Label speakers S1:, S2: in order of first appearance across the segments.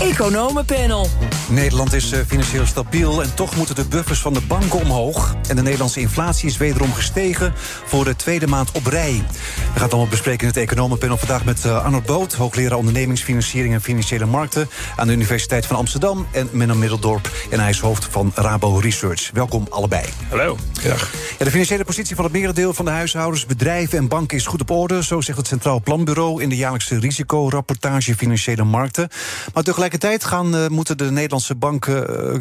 S1: Economenpanel.
S2: Nederland is eh, financieel stabiel en toch moeten de buffers van de banken omhoog. En de Nederlandse inflatie is wederom gestegen voor de tweede maand op rij. We gaan het allemaal bespreken in het Economenpanel vandaag met uh, Arnold Boot, hoogleraar ondernemingsfinanciering en financiële markten aan de Universiteit van Amsterdam. En Menno Middeldorp, en hij is hoofd van Rabo Research. Welkom allebei.
S3: Hallo.
S2: Ja, de financiële positie van het merendeel van de huishoudens, bedrijven en banken is goed op orde. Zo zegt het Centraal Planbureau in de jaarlijkse risicorapportage financiële markten. Maar tegelijkertijd gaan, uh, moeten de Nederlandse banken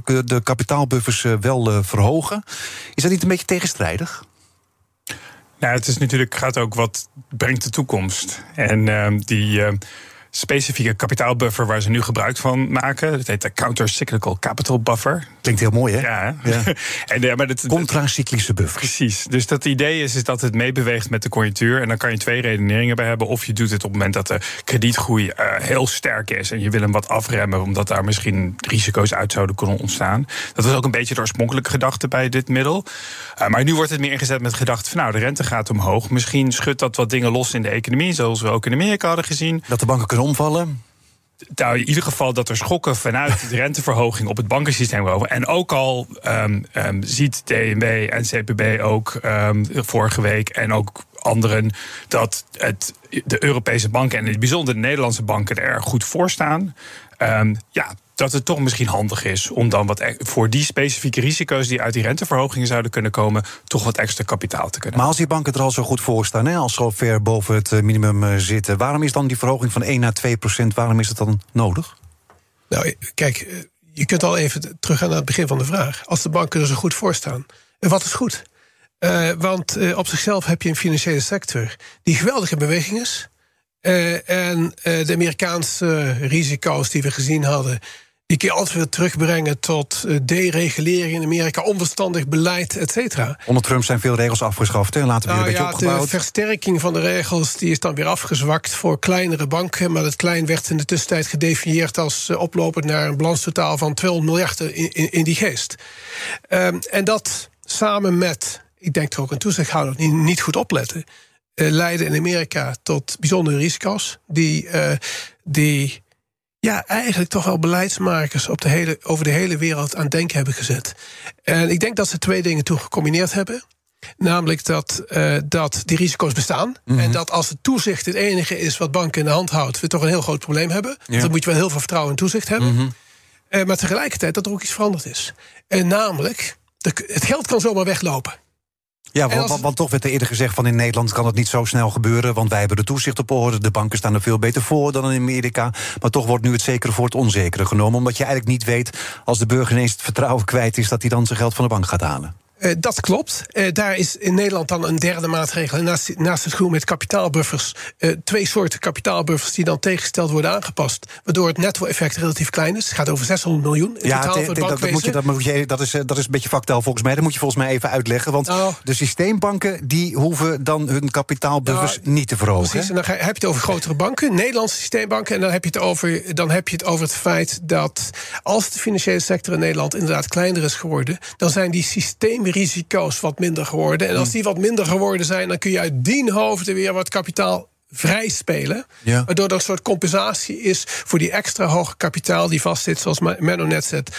S2: uh, de kapitaalbuffers uh, wel verhogen. Is dat niet een beetje tegenstrijdig?
S3: Nou, het is natuurlijk, gaat ook wat brengt de toekomst. En ehm, die specifieke kapitaalbuffer waar ze nu gebruik van maken. Dat heet de Countercyclical Capital Buffer.
S2: Klinkt heel mooi, hè?
S3: Ja. ja.
S2: en, ja maar dat, Contracyclische buffer.
S3: Precies. Dus dat idee is, is dat het meebeweegt met de conjunctuur. En dan kan je twee redeneringen bij hebben. Of je doet het op het moment dat de kredietgroei uh, heel sterk is... en je wil hem wat afremmen... omdat daar misschien risico's uit zouden kunnen ontstaan. Dat was ook een beetje de oorspronkelijke gedachte bij dit middel. Uh, maar nu wordt het meer ingezet met de gedachte van... nou, de rente gaat omhoog. Misschien schudt dat wat dingen los in de economie... zoals we ook in Amerika hadden gezien.
S2: Dat de banken kunnen omvallen?
S3: Nou, in ieder geval dat er schokken vanuit de renteverhoging op het bankensysteem komen. En ook al um, um, ziet DNB en CPB ook um, vorige week en ook anderen dat het, de Europese banken en in het bijzonder de Nederlandse banken er goed voor staan. Ja, dat het toch misschien handig is om dan wat voor die specifieke risico's die uit die renteverhogingen zouden kunnen komen, toch wat extra kapitaal te kunnen.
S2: Maar als die banken er al zo goed voor staan, hè, als zo ver boven het minimum zitten, waarom is dan die verhoging van 1 naar 2 procent, waarom is het dan nodig?
S4: Nou, kijk, je kunt al even teruggaan naar het begin van de vraag. Als de banken er zo goed voor staan, wat is goed? Uh, want uh, op zichzelf heb je een financiële sector die geweldig in beweging is. Uh, en de Amerikaanse risico's die we gezien hadden, die kun je altijd weer terugbrengen tot deregulering in Amerika, onverstandig beleid, et cetera.
S2: Onder Trump zijn veel regels afgeschaft en later weer nou, een beetje
S4: ja,
S2: opgebouwd.
S4: De versterking van de regels die is dan weer afgezwakt voor kleinere banken. Maar dat klein werd in de tussentijd gedefinieerd als oplopend naar een balanstotaal van 200 miljard in, in, in die geest. Um, en dat samen met ik denk toch ook een toezichthouder die niet goed opletten, leiden in Amerika tot bijzondere risico's. Die, uh, die ja, eigenlijk toch wel beleidsmakers op de hele, over de hele wereld aan denken hebben gezet. En ik denk dat ze twee dingen toen gecombineerd hebben. Namelijk dat, uh, dat die risico's bestaan. Mm -hmm. En dat als het toezicht het enige is wat banken in de hand houdt, we toch een heel groot probleem hebben. Ja. Dan moet je wel heel veel vertrouwen in toezicht hebben. Mm -hmm. uh, maar tegelijkertijd dat er ook iets veranderd is. En namelijk, de, het geld kan zomaar weglopen.
S2: Ja, want, want, want, toch werd er eerder gezegd van in Nederland kan het niet zo snel gebeuren, want wij hebben de toezicht op orde, de banken staan er veel beter voor dan in Amerika. Maar toch wordt nu het zekere voor het onzekere genomen, omdat je eigenlijk niet weet als de burger ineens het vertrouwen kwijt is dat hij dan zijn geld van de bank gaat halen.
S4: Uh, dat klopt. Uh, daar is in Nederland dan een derde maatregel. Naast, naast het groen met kapitaalbuffers. Uh, twee soorten kapitaalbuffers die dan tegengesteld worden aangepast. Waardoor het netto-effect relatief klein is. Het gaat over 600 miljoen.
S2: Ja, dat, moet je, dat, moet je, dat, is, dat is een beetje factaal volgens mij. Dat moet je volgens mij even uitleggen. Want
S4: oh.
S2: de systeembanken die hoeven dan hun kapitaalbuffers
S4: nou,
S2: niet te verhogen.
S4: Precies, en dan heb je het over grotere banken, Nederlandse systeembanken. En dan heb je het over, dan heb je het, over het feit dat als de financiële sector in Nederland inderdaad kleiner is geworden, dan zijn die systeemrisico's wat minder geworden. En als die wat minder geworden zijn, dan kun je uit die hoofden weer wat kapitaal vrij spelen.
S2: Ja.
S4: Waardoor er een soort compensatie is voor die extra hoge kapitaal die vastzit, zoals Menno net, zet,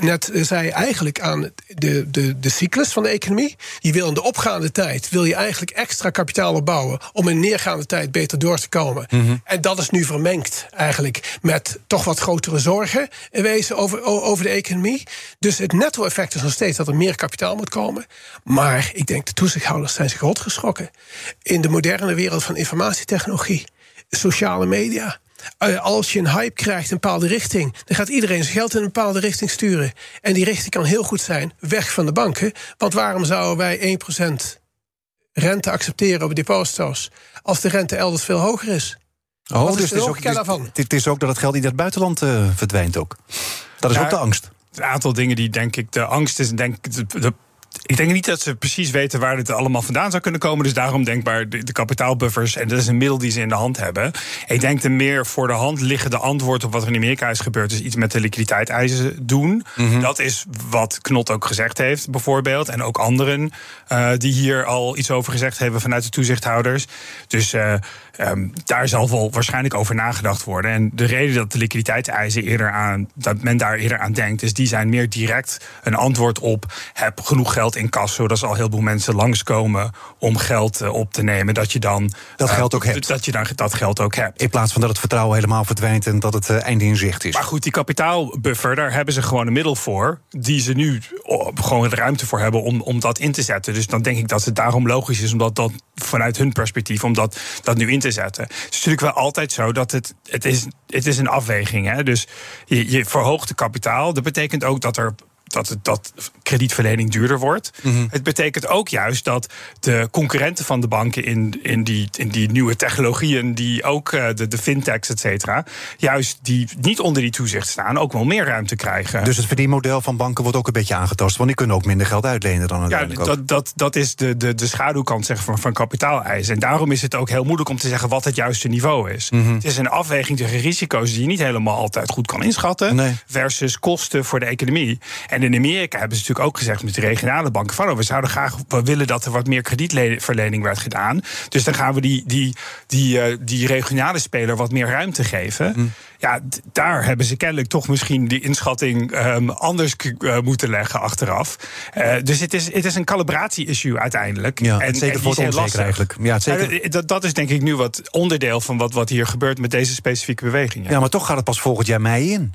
S4: net zei, eigenlijk aan de, de, de cyclus van de economie. Je wil in de opgaande tijd wil je eigenlijk extra kapitaal opbouwen om in neergaande tijd beter door te komen.
S2: Mhm.
S4: Mm -hmm. En dat is nu vermengd eigenlijk met toch wat grotere zorgen in wezen over, over de economie. Dus het netto-effect is nog steeds dat er meer kapitaal moet komen. Maar ik denk de toezichthouders zijn zich rot geschrokken. In de moderne wereld van informatietechnologie, sociale media. Uh, als je een hype krijgt in een bepaalde richting, dan gaat iedereen zijn geld in een bepaalde richting sturen. En die richting kan heel goed zijn weg van de banken. Want waarom zouden wij 1% rente accepteren op deposito's als de rente elders veel hoger is?
S2: Oh,
S4: Wat
S2: dus
S4: is de
S2: het is, ook,
S4: logica
S2: dus,
S4: daarvan?
S2: het is ook dat het geld niet uit het buitenland uh, verdwijnt ook. Dat is
S3: Ja,
S2: ook de angst.
S3: Een aantal dingen die denk ik de angst is, denk ik, de, de ik denk niet dat ze precies weten waar dit allemaal vandaan zou kunnen komen. Dus daarom denkbaar de, de kapitaalbuffers. En dat is een middel die ze in de hand hebben. Ik denk de meer voor de hand liggende antwoord op wat er in Amerika is gebeurd. is iets met de liquiditeitseisen doen.
S2: Mhm.
S3: Dat is wat Knot ook gezegd heeft, bijvoorbeeld. En ook anderen uh, die hier al iets over gezegd hebben vanuit de toezichthouders. Dus uh, um, daar zal wel waarschijnlijk over nagedacht worden. En de reden dat de liquiditeitseisen eerder aan. dat men daar eerder aan denkt, is die zijn meer direct een antwoord op. heb genoeg geld in kasso. Dat zal heel veel mensen langskomen om geld uh, op te nemen. Dat je dan.
S2: Dat geld ook hebt.
S3: Dat je dan dat geld ook hebt.
S2: In plaats van dat het vertrouwen helemaal verdwijnt en dat het uh, einde in zicht is.
S3: Maar goed, die kapitaalbuffer, daar hebben ze gewoon een middel voor. Die ze nu gewoon de ruimte voor hebben om, om dat in te zetten. Dus dan denk ik dat het daarom logisch is, omdat dat vanuit hun perspectief, om dat, dat nu in te zetten. Het is natuurlijk wel altijd zo dat het, het, is, het is een afweging is. Dus je, je verhoogt de kapitaal. Dat betekent ook dat er dat, dat kredietverlening duurder wordt. Mm -hmm. Het betekent ook juist dat de concurrenten van de banken in, in, die, in die nieuwe technologieën, die ook uh, de, de fintechs, et cetera, juist die niet onder die toezicht staan, ook wel meer ruimte krijgen.
S2: Dus het verdienmodel van banken wordt ook een beetje aangetast, want die kunnen ook minder geld uitlenen dan
S3: Ja, dat, dat, dat is de, de, de schaduwkant zeg, van, van kapitaaleisen. En daarom is het ook heel moeilijk om te zeggen wat het juiste niveau is. Mm -hmm. Het is een afweging tegen risico's die je niet helemaal altijd goed kan inschatten,
S2: nee.
S3: versus kosten voor de economie. En en in Amerika hebben ze natuurlijk ook gezegd met de regionale banken: van oh, we zouden graag we willen dat er wat meer kredietverlening werd gedaan. Dus dan gaan we die, die, die, uh, die regionale speler wat meer ruimte geven. Mm. Ja, daar hebben ze kennelijk toch misschien die inschatting um, anders uh, moeten leggen achteraf. Uh, dus het is, het is een calibratie-issue uiteindelijk.
S2: Ja,
S3: en,
S2: zeker
S3: en
S2: voor het onzeker eigenlijk. Ja, het zeker.
S3: Dat, dat is denk ik nu wat onderdeel van wat, wat hier gebeurt met deze specifieke beweging.
S2: Ja. ja, maar toch gaat het pas volgend jaar mei in.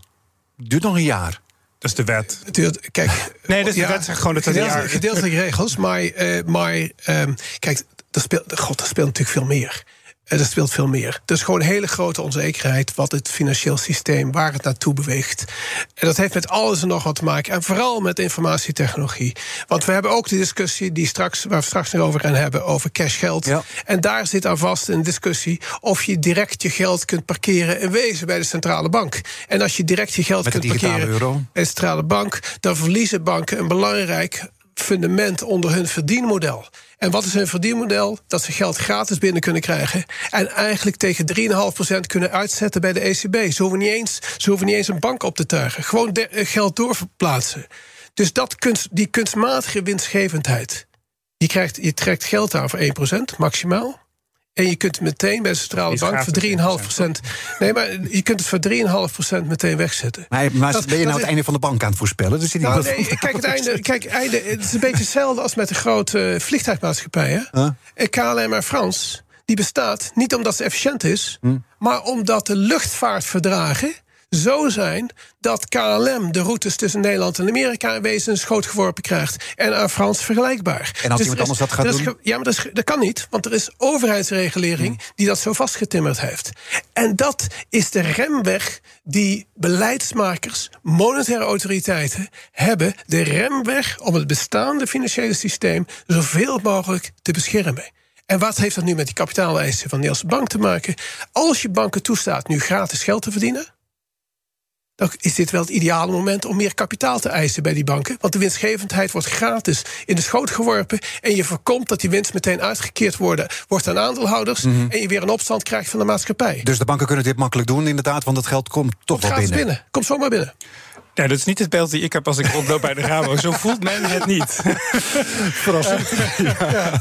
S2: Duurt nog een jaar.
S3: Dat is de wet.
S4: Duurt, kijk,
S3: nee, dat is
S4: ja,
S3: de wet zegt gewoon dat het
S4: gedeelte,
S3: jaar...
S4: gedeeltelijke regels, maar, uh, maar um, kijk, er speelt, God, er speelt natuurlijk veel meer. Uh, er speelt veel meer. Er is gewoon een hele grote onzekerheid wat het financieel systeem, waar het naartoe beweegt. En dat heeft met alles en nog wat te maken. En vooral met informatietechnologie. Want we hebben ook de discussie die straks, waar we straks nog over gaan hebben, over cashgeld.
S2: Ja.
S4: En daar zit aan vast een discussie of je direct je geld kunt parkeren in wezen bij de centrale bank. En als je direct je geld
S2: Met
S4: kunt parkeren
S2: euro.
S4: bij de centrale bank, dan verliezen banken een belangrijk fundament onder hun verdienmodel. En wat is hun verdienmodel? Dat ze geld gratis binnen kunnen krijgen. En eigenlijk tegen 3,5% kunnen uitzetten bij de ECB. Ze hoeven, niet eens, ze hoeven niet eens een bank op te tuigen. Gewoon de, geld doorverplaatsen. Dus dat kunst, die kunstmatige winstgevendheid. Je, krijgt, je trekt geld aan voor 1% maximaal. En je kunt het meteen bij de centrale bank voor 3,5%. Nee, maar je kunt het voor 3,5% meteen wegzetten.
S2: Maar, maar
S4: Dat-
S2: ben je nou het
S4: is-
S2: einde van de bank aan het voorspellen? Dus
S4: Nou, nee, kijk, het einde, kijk, einde, het is een beetje hetzelfde als met de grote vliegtuigmaatschappij. Hè?
S2: Huh?
S4: En KLM Air France, die bestaat niet omdat ze efficiënt is, maar omdat de luchtvaartverdragen zo zijn dat KLM de routes tussen Nederland en Amerika in wezen een schoot geworpen krijgt. En aan Frans vergelijkbaar.
S2: En als
S4: Dus
S2: iemand
S4: er
S2: anders dat gaat doen?
S4: Ja, maar dat, is, dat kan niet, want er is overheidsregulering die dat zo vastgetimmerd heeft. En dat is de remweg die beleidsmakers, monetaire autoriteiten hebben. De remweg om het bestaande financiële systeem zoveel mogelijk te beschermen. En wat heeft dat nu met die kapitaaleisen van de Nederlandse bank te maken? Als je banken toestaat nu gratis geld te verdienen, dan is dit wel het ideale moment om meer kapitaal te eisen bij die banken. Want de winstgevendheid wordt gratis in de schoot geworpen. En je voorkomt dat die winst meteen uitgekeerd worden, wordt aan aandeelhouders. En je weer een opstand krijgt van de maatschappij.
S2: Dus de banken kunnen dit makkelijk doen, inderdaad, want het geld komt toch wel binnen.
S4: binnen. Komt zomaar binnen.
S3: Nee, dat is niet het beeld die ik heb als ik rondloop bij de Rabo. Zo voelt men het niet.
S2: Verrassend.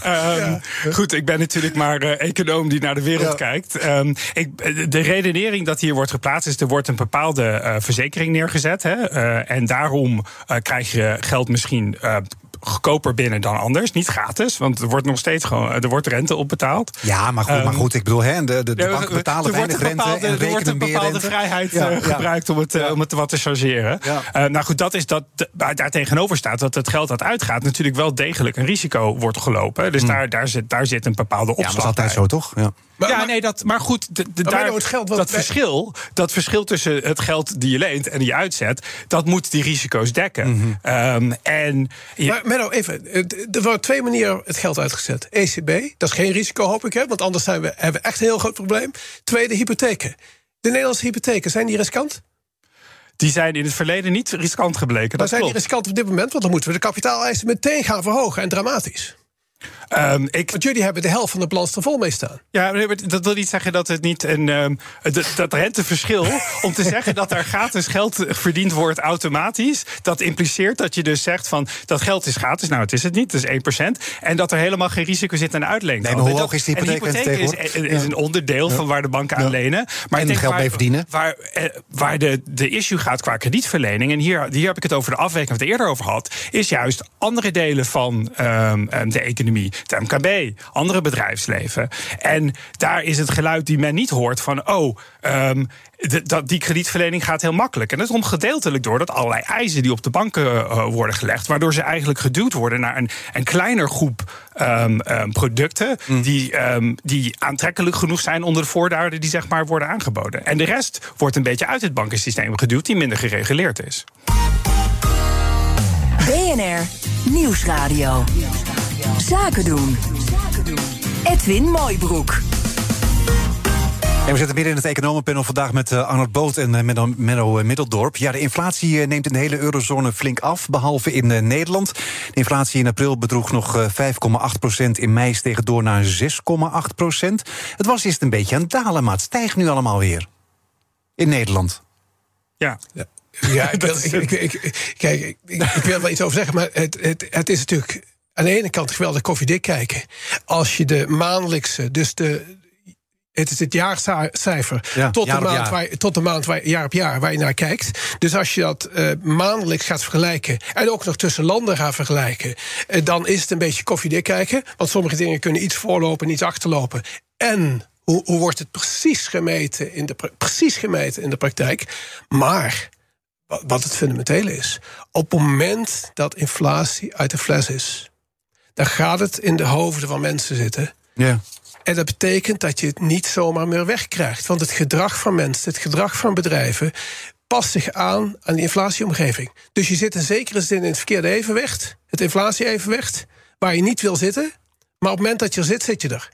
S3: Ehm, Goed, ik ben natuurlijk maar eh, econoom die naar de wereld
S2: Ja.
S3: kijkt. Ehm, ik, de redenering dat hier wordt geplaatst is... er wordt een bepaalde eh, verzekering neergezet. Hè, eh, en daarom eh, krijg je geld misschien... eh, goedkoper binnen dan anders. Niet gratis, want er wordt nog steeds gewoon er wordt rente op betaald.
S2: Ja, maar goed, maar
S3: Ehm,
S2: goed ik bedoel, hè, de, de, de
S3: Ja,
S2: banken betalen
S3: er wordt
S2: weinig
S3: een
S2: rente
S3: bepaalde,
S2: en
S3: er wordt een bepaalde
S2: rente.
S3: vrijheid
S2: Ja,
S3: eh,
S2: ja.
S3: gebruikt om het, eh, om het wat te chargeren.
S2: Ja.
S3: Eh, nou goed, dat is dat, waar daar tegenover staat dat het geld dat uitgaat natuurlijk wel degelijk een risico wordt gelopen. Dus daar, daar, zit, daar zit een bepaalde
S2: Hmm. Ja,
S3: opslag
S2: maar dat is altijd
S3: bij.
S2: zo, toch? Ja.
S4: Maar-
S3: ja,
S4: maar-
S3: nee, dat, maar goed, de, de,
S4: Maar
S3: daar,
S4: Menno, het geld wat
S3: dat,
S4: wij-
S3: verschil, dat verschil tussen het geld die je leent en die je uitzet, dat moet die risico's dekken.
S2: Mhm.
S3: Ehm, en je-
S4: Maar Menno, even. Er worden twee manieren het geld uitgezet. ECB, dat is geen risico, hoop ik, hè, want anders zijn we, hebben we echt een heel groot probleem. Tweede, hypotheken. De Nederlandse hypotheken, zijn die riskant?
S3: die zijn in het verleden niet riskant gebleken.
S4: Maar
S3: Dat
S4: zijn die riskant op dit moment? Want dan moeten we de kapitaaleisen meteen gaan verhogen en dramatisch.
S3: Ehm, ik,
S4: Want jullie hebben de helft van de balans er vol mee staan.
S3: Ja, dat wil niet zeggen dat het niet een. ehm, dat, dat renteverschil. om te zeggen dat er gratis geld verdiend wordt automatisch. dat impliceert dat je dus zegt van. dat geld is gratis. Nou, het is het niet, het is 1%. En dat er helemaal geen risico zit aan de uitleen.
S2: Nee, maar hoe hoog is die
S3: En hypotheek is,
S2: tegenwoordig?
S3: is een onderdeel van waar de banken aan lenen. Maar
S2: En
S3: ik denk
S2: geld
S3: waar,
S2: mee verdienen.
S3: Waar, eh, waar de, de issue gaat qua kredietverlening. en hier, hier heb ik het over de afwijking, wat we het eerder over had. is juist andere delen van ehm, ehm, de economie. Het MKB, andere bedrijfsleven. En daar is het geluid die men niet hoort van. oh. ehm, dat die kredietverlening gaat heel makkelijk. En dat komt gedeeltelijk door dat allerlei eisen die op de banken eh, worden gelegd, waardoor ze eigenlijk geduwd worden naar een, een kleiner groep ehm, ehm, producten die, ehm, die aantrekkelijk genoeg zijn onder de voorwaarden die zeg maar worden aangeboden. En de rest wordt een beetje uit het bankensysteem geduwd, die minder gereguleerd is.
S1: BNR Nieuwsradio. Zaken doen. Edwin Mooibroek.
S2: En we zitten midden in het economenpanel vandaag met eh, Arnold Boot en eh, Menno, Menno eh, Middeldorp. Ja, de inflatie neemt in de hele eurozone flink af, behalve in Nederland. De inflatie in april bedroeg nog eh, 5,8 procent. In mei steeg het door naar 6,8 procent. Het was eerst een beetje aan het dalen, maar het stijgt nu allemaal weer. In Nederland.
S3: Ja.
S4: Ja, ik, wil,
S3: Dat is
S4: ik, ik, ik- kijk, ik wil er wel iets over zeggen, maar het, het, het is natuurlijk aan de ene kant geweldig koffiedik kijken. Als je de maandelijkse, dus de. Het is het jaarcijfer
S2: Ja,
S4: tot,
S2: jaar
S4: de maand
S2: jaar.
S4: Waar, tot de maand waar, jaar op jaar waar je naar kijkt. Dus als je dat eh, maandelijks gaat vergelijken en ook nog tussen landen gaat vergelijken, eh, dan is het een beetje koffiedik kijken. Want sommige dingen kunnen iets voorlopen, iets achterlopen. En hoe, hoe wordt het precies gemeten, in de, precies gemeten in de praktijk? Maar wa- wat het fundamentele is. Op het moment dat inflatie uit de fles is, dan gaat het in de hoofden van mensen zitten.
S2: Ja.
S4: En dat betekent dat je het niet zomaar meer wegkrijgt. Want het gedrag van mensen, het gedrag van bedrijven, past zich aan aan die inflatieomgeving. Dus je zit in zekere zin in het verkeerde evenwicht, het inflatie-evenwicht, waar je niet wil zitten. Maar op het moment dat je er zit, zit je er.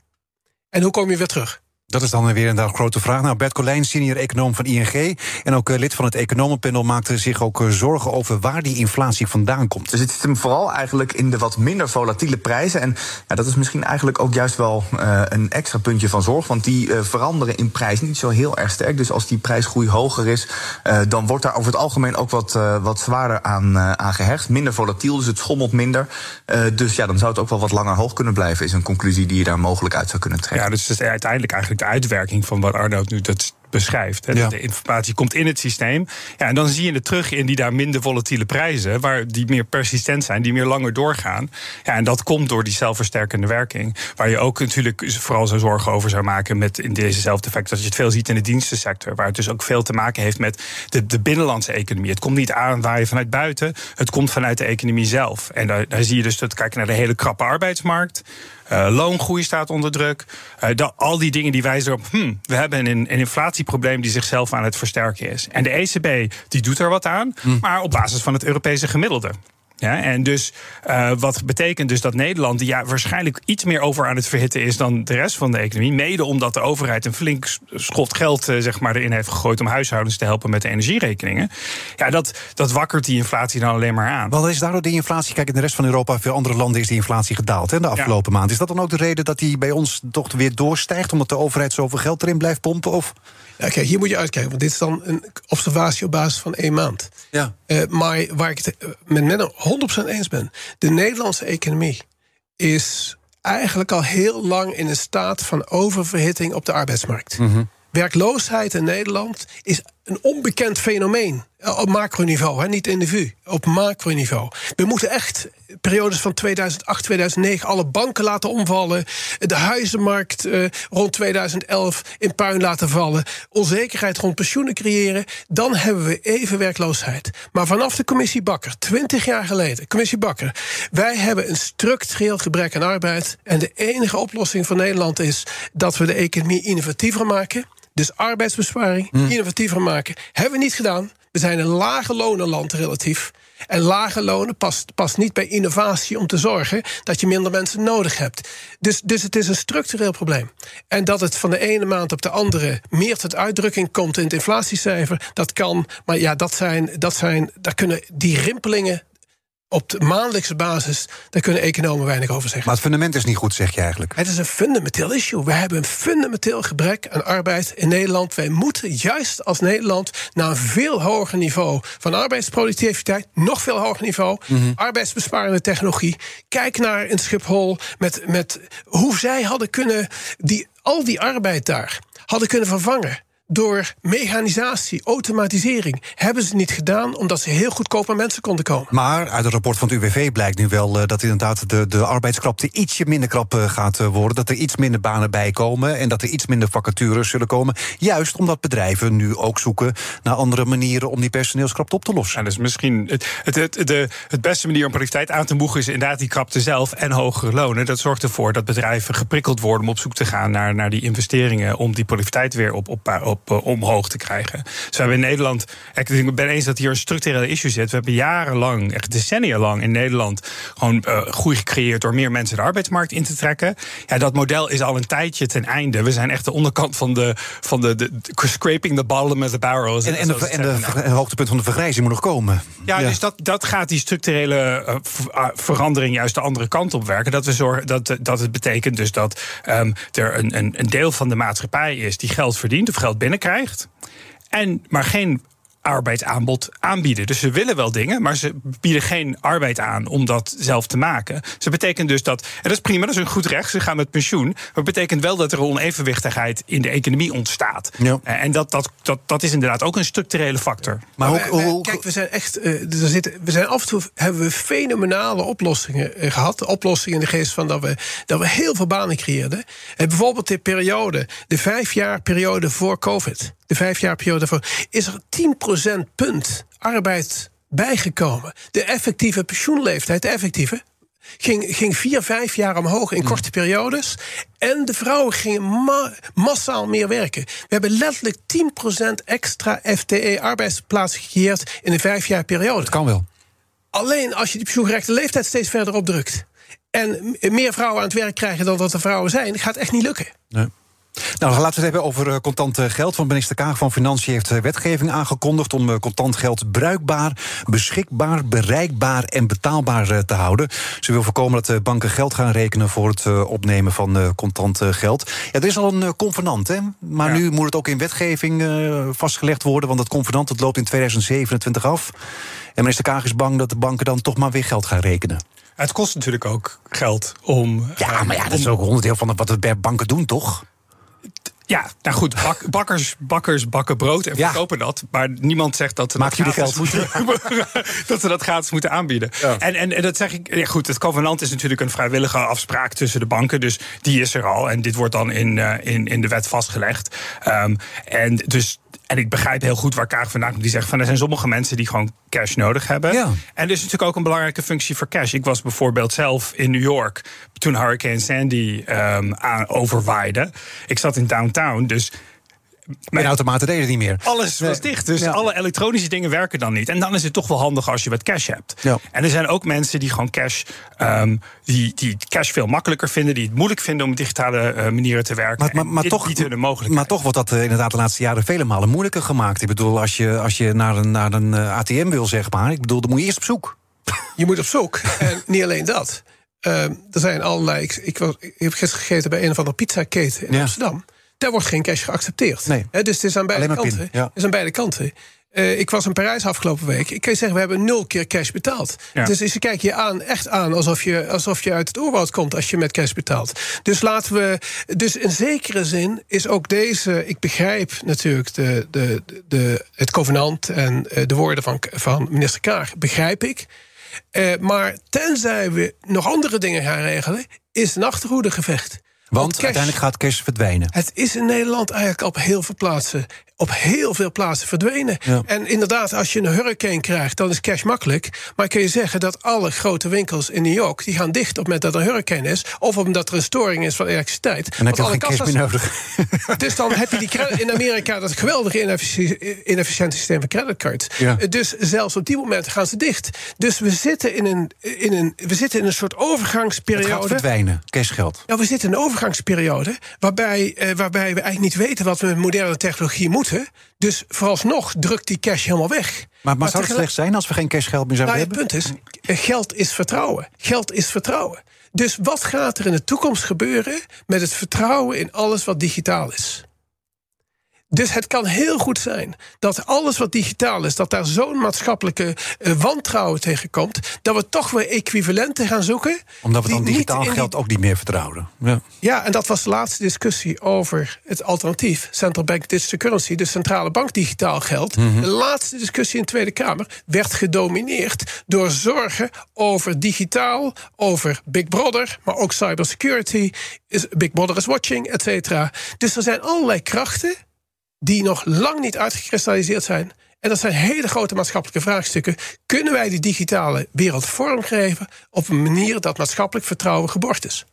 S4: En hoe kom je weer terug?
S2: Dat is dan weer een grote vraag. Nou, Bert Colijn, senior econoom van ING... en ook eh, lid van het economenpanel... maakte zich ook eh, zorgen over waar die inflatie vandaan komt.
S5: Dus het zit hem vooral eigenlijk in de wat minder volatiele prijzen. En ja, dat is misschien eigenlijk ook juist wel eh, een extra puntje van zorg. Want die eh, veranderen in prijs niet zo heel erg sterk. Dus als die prijsgroei hoger is, eh, dan wordt daar over het algemeen ook wat, eh, wat zwaarder aan, eh, aan gehecht. Minder volatiel, dus het schommelt minder. Eh, dus ja, dan zou het ook wel wat langer hoog kunnen blijven, is een conclusie die je daar mogelijk uit zou kunnen trekken.
S3: Ja, dus het is uiteindelijk eigenlijk de uitwerking van wat Arnoud nu dat beschrijft. Hè.
S2: Ja.
S3: De informatie komt in het systeem. Ja, en dan zie je het terug in die daar minder volatiele prijzen, waar die meer persistent zijn, die meer langer doorgaan. Ja, en dat komt door die zelfversterkende werking. Waar je ook natuurlijk vooral zo zorgen over zou maken met in dezezelfde effect dat je het veel ziet in de dienstensector. Waar het dus ook veel te maken heeft met de, de binnenlandse economie. Het komt niet aanwaaien vanuit buiten, het komt vanuit de economie zelf. En daar, daar zie je dus dat kijken naar de hele krappe arbeidsmarkt. Eh, loongroei staat onder druk. Eh, al die dingen die wijzen op, hmm, we hebben een, een inflatieprobleem die zichzelf aan het versterken is. En de ECB die doet er wat aan, maar op basis van het Europese gemiddelde. Ja, en dus eh, wat betekent dus dat Nederland, ja, waarschijnlijk iets meer over aan het verhitten is dan de rest van de economie, mede omdat de overheid een flink schot geld eh, zeg maar, erin heeft gegooid om huishoudens te helpen met de energierekeningen. Ja, dat, dat wakkert die inflatie dan alleen maar aan.
S2: Wat is daardoor die inflatie? Kijk, in de rest van Europa, veel andere landen, is die inflatie gedaald hè, de afgelopen maand. Is dat dan ook de reden dat die bij ons toch weer doorstijgt, omdat de overheid zoveel geld erin blijft pompen? Of?
S4: Ja, kijk, hier moet je uitkijken, want dit is dan een observatie op basis van één maand.
S2: Ja.
S4: Eh, maar waar ik het eh, met Menno 100% eens ben. De Nederlandse economie is eigenlijk al heel lang in een staat van oververhitting op de arbeidsmarkt. Werkloosheid in Nederland is een onbekend fenomeen. Eh, Op macroniveau, hè, niet individu. Op macroniveau. We moeten echt periodes van 2008, 2009 alle banken laten omvallen. De huizenmarkt eh, rond 2011 in puin laten vallen. Onzekerheid rond pensioenen creëren. Dan hebben we even werkloosheid. Maar vanaf de commissie Bakker, 20 jaar geleden, commissie Bakker. Wij hebben een structureel gebrek aan arbeid. En de enige oplossing voor Nederland is dat we de economie innovatiever maken. Dus arbeidsbesparing, innovatiever maken. Hebben we niet gedaan. We zijn een lage lonenland relatief. En lage lonen past, past niet bij innovatie om te zorgen dat je minder mensen nodig hebt. Dus, dus het is een structureel probleem. En dat het van de ene maand op de andere meer tot uitdrukking komt in het inflatiecijfer, dat kan. Maar ja, dat zijn, dat zijn, daar kunnen die rimpelingen op de maandelijkse basis, daar kunnen economen weinig over zeggen.
S2: Maar het fundament is niet goed, zeg je eigenlijk.
S4: Het is een fundamenteel issue. We hebben een fundamenteel gebrek aan arbeid in Nederland. Wij moeten juist als Nederland naar een veel hoger niveau van arbeidsproductiviteit, nog veel hoger niveau,
S2: Mhm.
S4: arbeidsbesparende technologie. Kijk naar in Schiphol met, met hoe zij hadden kunnen die, al die arbeid daar hadden kunnen vervangen door mechanisatie, automatisering. Hebben ze niet gedaan omdat ze heel goedkoop aan mensen konden komen.
S2: Maar uit het rapport van het UWV blijkt nu wel eh, dat inderdaad de, de arbeidskrapte ietsje minder krap eh, gaat eh, worden. Dat er iets minder banen bij komen en dat er iets minder vacatures zullen komen. Juist omdat bedrijven nu ook zoeken naar andere manieren om die personeelskrapte op te lossen.
S3: Ja, dus misschien het, het, het, de, het beste manier om productiviteit aan te moegen is inderdaad die krapte zelf en hogere lonen. Dat zorgt ervoor dat bedrijven geprikkeld worden om op zoek te gaan naar, naar die investeringen om die productiviteit weer op, op, op, eh, omhoog te krijgen. Dus we hebben in Nederland, ik ben eens dat hier een structurele issue zit. We hebben jarenlang, echt decennia lang in Nederland gewoon uh, groei gecreëerd door meer mensen de arbeidsmarkt in te trekken. Ja, dat model is al een tijdje ten einde. We zijn echt de onderkant van de, van de, de, de scraping the bottom of the barrel.
S2: En, en, de, en de, hoogtepunt van de vergrijzing moet nog komen.
S3: Ja, ja. dus dat, dat gaat die structurele uh, verandering juist de andere kant op werken. Dat, we zorgen, dat, dat het betekent dus dat um, er een, een, een deel van de maatschappij is die geld verdient of geld binnenkrijgt. En maar geen arbeidsaanbod aanbieden. Dus ze willen wel dingen, maar ze bieden geen arbeid aan om dat zelf te maken. Dus dat betekent dus dat, en dat is prima, dat is een goed recht, ze gaan met pensioen. Maar het betekent wel dat er onevenwichtigheid in de economie ontstaat. Ja. En dat, dat, dat, dat is inderdaad ook een structurele factor.
S4: Maar, maar hoe, hoe, kijk, we zijn echt, uh, er zitten, we zijn af en toe hebben we fenomenale oplossingen uh, gehad. Oplossingen in de geest van dat we, dat we heel veel banen creëerden. Uh, bijvoorbeeld de periode, de vijf jaar periode voor COVID de vijf jaar periode daarvoor, is er 10% punt arbeid bijgekomen. De effectieve pensioenleeftijd, de effectieve, ging, ging vier, vijf jaar omhoog in korte periodes. En de vrouwen gingen ma massaal meer werken. We hebben letterlijk 10% extra FTE-arbeidsplaatsen gecreëerd in een vijf jaar periode.
S2: Dat kan wel.
S4: Alleen als je die pensioengerechte leeftijd steeds verder opdrukt. en meer vrouwen aan het werk krijgen dan dat er vrouwen zijn, gaat echt niet lukken.
S2: Nee. Nou, laten we het hebben over contant geld. Want minister Kaag van Financiën heeft wetgeving aangekondigd om contant geld bruikbaar, beschikbaar, bereikbaar en betaalbaar te houden. Ze wil voorkomen dat banken geld gaan rekenen voor het opnemen van contant geld. Ja, er is al een convenant, hè? Maar ja. nu moet het ook in wetgeving vastgelegd worden, want dat convenant dat loopt in 2027 af. En minister Kaag is bang dat de banken dan toch maar weer geld gaan rekenen.
S3: Het kost natuurlijk ook geld om.
S2: Ja, maar ja, dat is ook onderdeel van wat de banken doen, toch?
S3: Ja, nou goed, bak, bakkers, bakkers bakken brood en verkopen ja. dat. Maar niemand zegt dat ze
S2: Maak
S3: dat,
S2: geld.
S3: Moeten, dat ze dat gratis moeten aanbieden. Ja. En, en, en dat zeg ik, ja goed, het covenant is natuurlijk een vrijwillige afspraak tussen de banken. Dus die is er al. En dit wordt dan in, uh, in, in de wet vastgelegd. Um, en dus en ik begrijp heel goed waar Kaag vandaan komt. Die zegt van er zijn sommige mensen die gewoon cash nodig hebben.
S2: Ja.
S3: En er is natuurlijk ook een belangrijke functie voor cash. Ik was bijvoorbeeld zelf in New York toen Hurricane Sandy um, aan overwaaide. Ik zat in downtown, dus.
S2: Mijn automaten deden niet meer.
S3: Alles was nee. dicht, dus ja. alle elektronische dingen werken dan niet. En dan is het toch wel handig als je wat cash hebt.
S2: Ja.
S3: En er zijn ook mensen die gewoon cash, um, die, die cash veel makkelijker vinden, die het moeilijk vinden om op digitale uh, manieren te werken.
S2: Maar, maar, maar toch,
S3: niet hun mogelijkheid.
S2: Maar toch wordt dat uh, inderdaad de laatste jaren vele malen moeilijker gemaakt. Ik bedoel, als je, als je naar een, naar een uh, ATM wil, zeg maar, ik bedoel, dan moet je eerst op zoek.
S4: Je moet op zoek. en niet alleen dat. Uh, er zijn allerlei. Ik, ik, was, ik heb gisteren gegeten bij een van de pizzaketen in ja. Amsterdam. Daar wordt geen cash geaccepteerd.
S2: Nee.
S4: He, dus het is aan beide kanten.
S2: Pin, ja.
S4: Het is aan beide kanten. Uh, ik was in Parijs afgelopen week. Ik kan je zeggen, we hebben nul keer cash betaald.
S3: Ja.
S4: Dus ze kijken je aan, echt aan alsof je, alsof je uit het oerwoud komt als je met cash betaalt. Dus laten we. Dus in zekere zin is ook deze. Ik begrijp natuurlijk de, de, de, het covenant en de woorden van, van minister Kaag. Begrijp ik. Uh, maar tenzij we nog andere dingen gaan regelen, is het een achterhoedegevecht.
S2: Want cash, uiteindelijk gaat cash verdwijnen.
S4: Het is in Nederland eigenlijk op heel veel plaatsen op heel veel plaatsen verdwenen. En inderdaad, als je een hurricane krijgt, dan is cash makkelijk. Maar kun je zeggen dat alle grote winkels in New York... die gaan dicht op het moment dat er een hurricane is... of omdat er een storing is van elektriciteit.
S2: En dan heb je geen cash meer nodig.
S4: Dus dan heb je die in Amerika dat geweldige inefficiënte systeem van creditcards. Dus zelfs op die moment gaan ze dicht. Dus we zitten in een, in een, we zitten in een soort overgangsperiode. Het
S2: gaat verdwijnen, cashgeld.
S4: Ja, we zitten in een overgangsperiode... waarbij, eh, waarbij we eigenlijk niet weten wat we met moderne technologie moeten... Dus vooralsnog drukt die cash helemaal weg.
S2: Maar, maar, zou het slecht zijn als we geen cashgeld meer zouden
S4: nou, hebben? Het punt is, geld is vertrouwen. Geld is vertrouwen. Dus wat gaat er in de toekomst gebeuren met het vertrouwen in alles wat digitaal is? Dus het kan heel goed zijn dat alles wat digitaal is, dat daar zo'n maatschappelijke uh, wantrouwen tegen komt, dat we toch weer equivalenten gaan zoeken.
S2: Omdat we dan digitaal geld ook niet meer vertrouwen.
S4: Ja. ja, en dat was de laatste discussie over het alternatief, Central Bank Digital Currency, de centrale bank digitaal geld. Mhm. De laatste discussie in de Tweede Kamer werd gedomineerd door zorgen over digitaal, over Big Brother, maar ook cybersecurity, Big Brother is watching, et cetera. Dus er zijn allerlei krachten die nog lang niet uitgekristalliseerd zijn. En dat zijn hele grote maatschappelijke vraagstukken. Kunnen wij die digitale wereld vormgeven op een manier dat maatschappelijk vertrouwen geborgd is?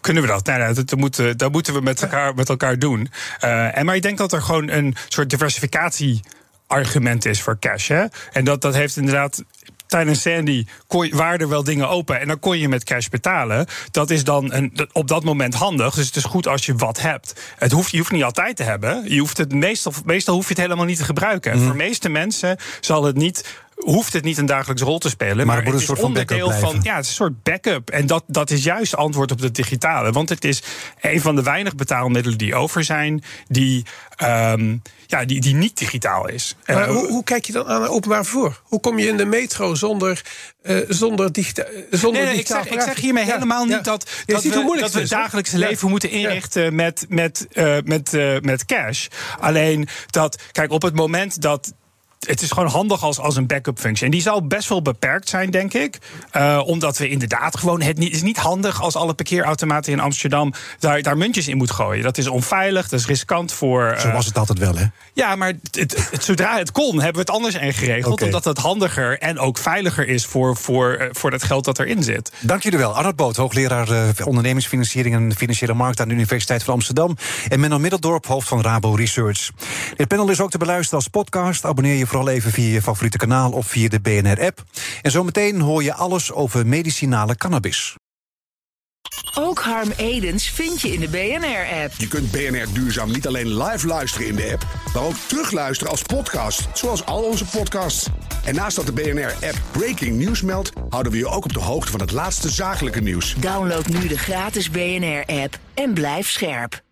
S3: Kunnen we dat? Nou, nou dat, moeten, dat moeten we met elkaar, met elkaar doen. Uh, en maar ik denk dat er gewoon een soort diversificatie argument is voor cash. Hè? En dat, dat heeft inderdaad tijdens Sandy kon, waren er wel dingen open en dan kon je met cash betalen. Dat is dan een, op dat moment handig. Dus het is goed als je wat hebt. Het hoeft, je hoeft niet altijd te hebben. Je hoeft het meestal, meestal hoef je het helemaal niet te gebruiken. Mm. Voor de meeste mensen zal het niet hoeft het niet een dagelijkse rol te spelen. Maar, maar het, is een soort onderdeel van, van. Ja, het is een soort backup. En dat, dat is juist antwoord op het digitale. Want het is een van de weinig betaalmiddelen die over zijn. die. Um, ja, die, die niet digitaal is.
S4: Maar uh, hoe, hoe, kijk je dan aan openbaar vervoer? Hoe kom je in de metro zonder, uh, zonder, digita zonder
S3: nee, nee, ik, zeg, ik zeg hiermee ja, helemaal niet dat, dat, we, dat we het dagelijkse leven moeten inrichten met, met, uh, met, met cash. Alleen dat, kijk, op het moment dat het is gewoon handig als, als een backup functie. En die zal best wel beperkt zijn, denk ik. Uh, omdat we inderdaad gewoon. Het niet, is niet handig als alle parkeerautomaten in Amsterdam daar, daar muntjes in moet gooien. Dat is onveilig, dat is riskant voor.
S2: Uh, Zo was het altijd wel, hè?
S3: Ja, maar het, het, zodra het kon, hebben we het anders ingeregeld. Okay. Omdat het handiger en ook veiliger is voor, voor, uh, voor dat geld dat erin zit.
S2: Dank jullie wel. Arnold Boot, hoogleraar ondernemingsfinanciering en financiële markt aan de Universiteit van Amsterdam. En Menno Middeldorp, hoofd van Rabo Research. Dit panel is ook te beluisteren als podcast. Abonneer je vooral even via je favoriete kanaal of via de BNR-app. En zometeen hoor je alles over medicinale cannabis.
S1: Ook Harm Edens vind je in de BNR-app.
S6: Je kunt BNR Duurzaam niet alleen live luisteren in de app, maar ook terugluisteren als podcast, zoals al onze podcasts. En naast dat de BNR-app Breaking News meldt, houden we je ook op de hoogte van het laatste zakelijke nieuws.
S1: Download nu de gratis BNR-app en blijf scherp.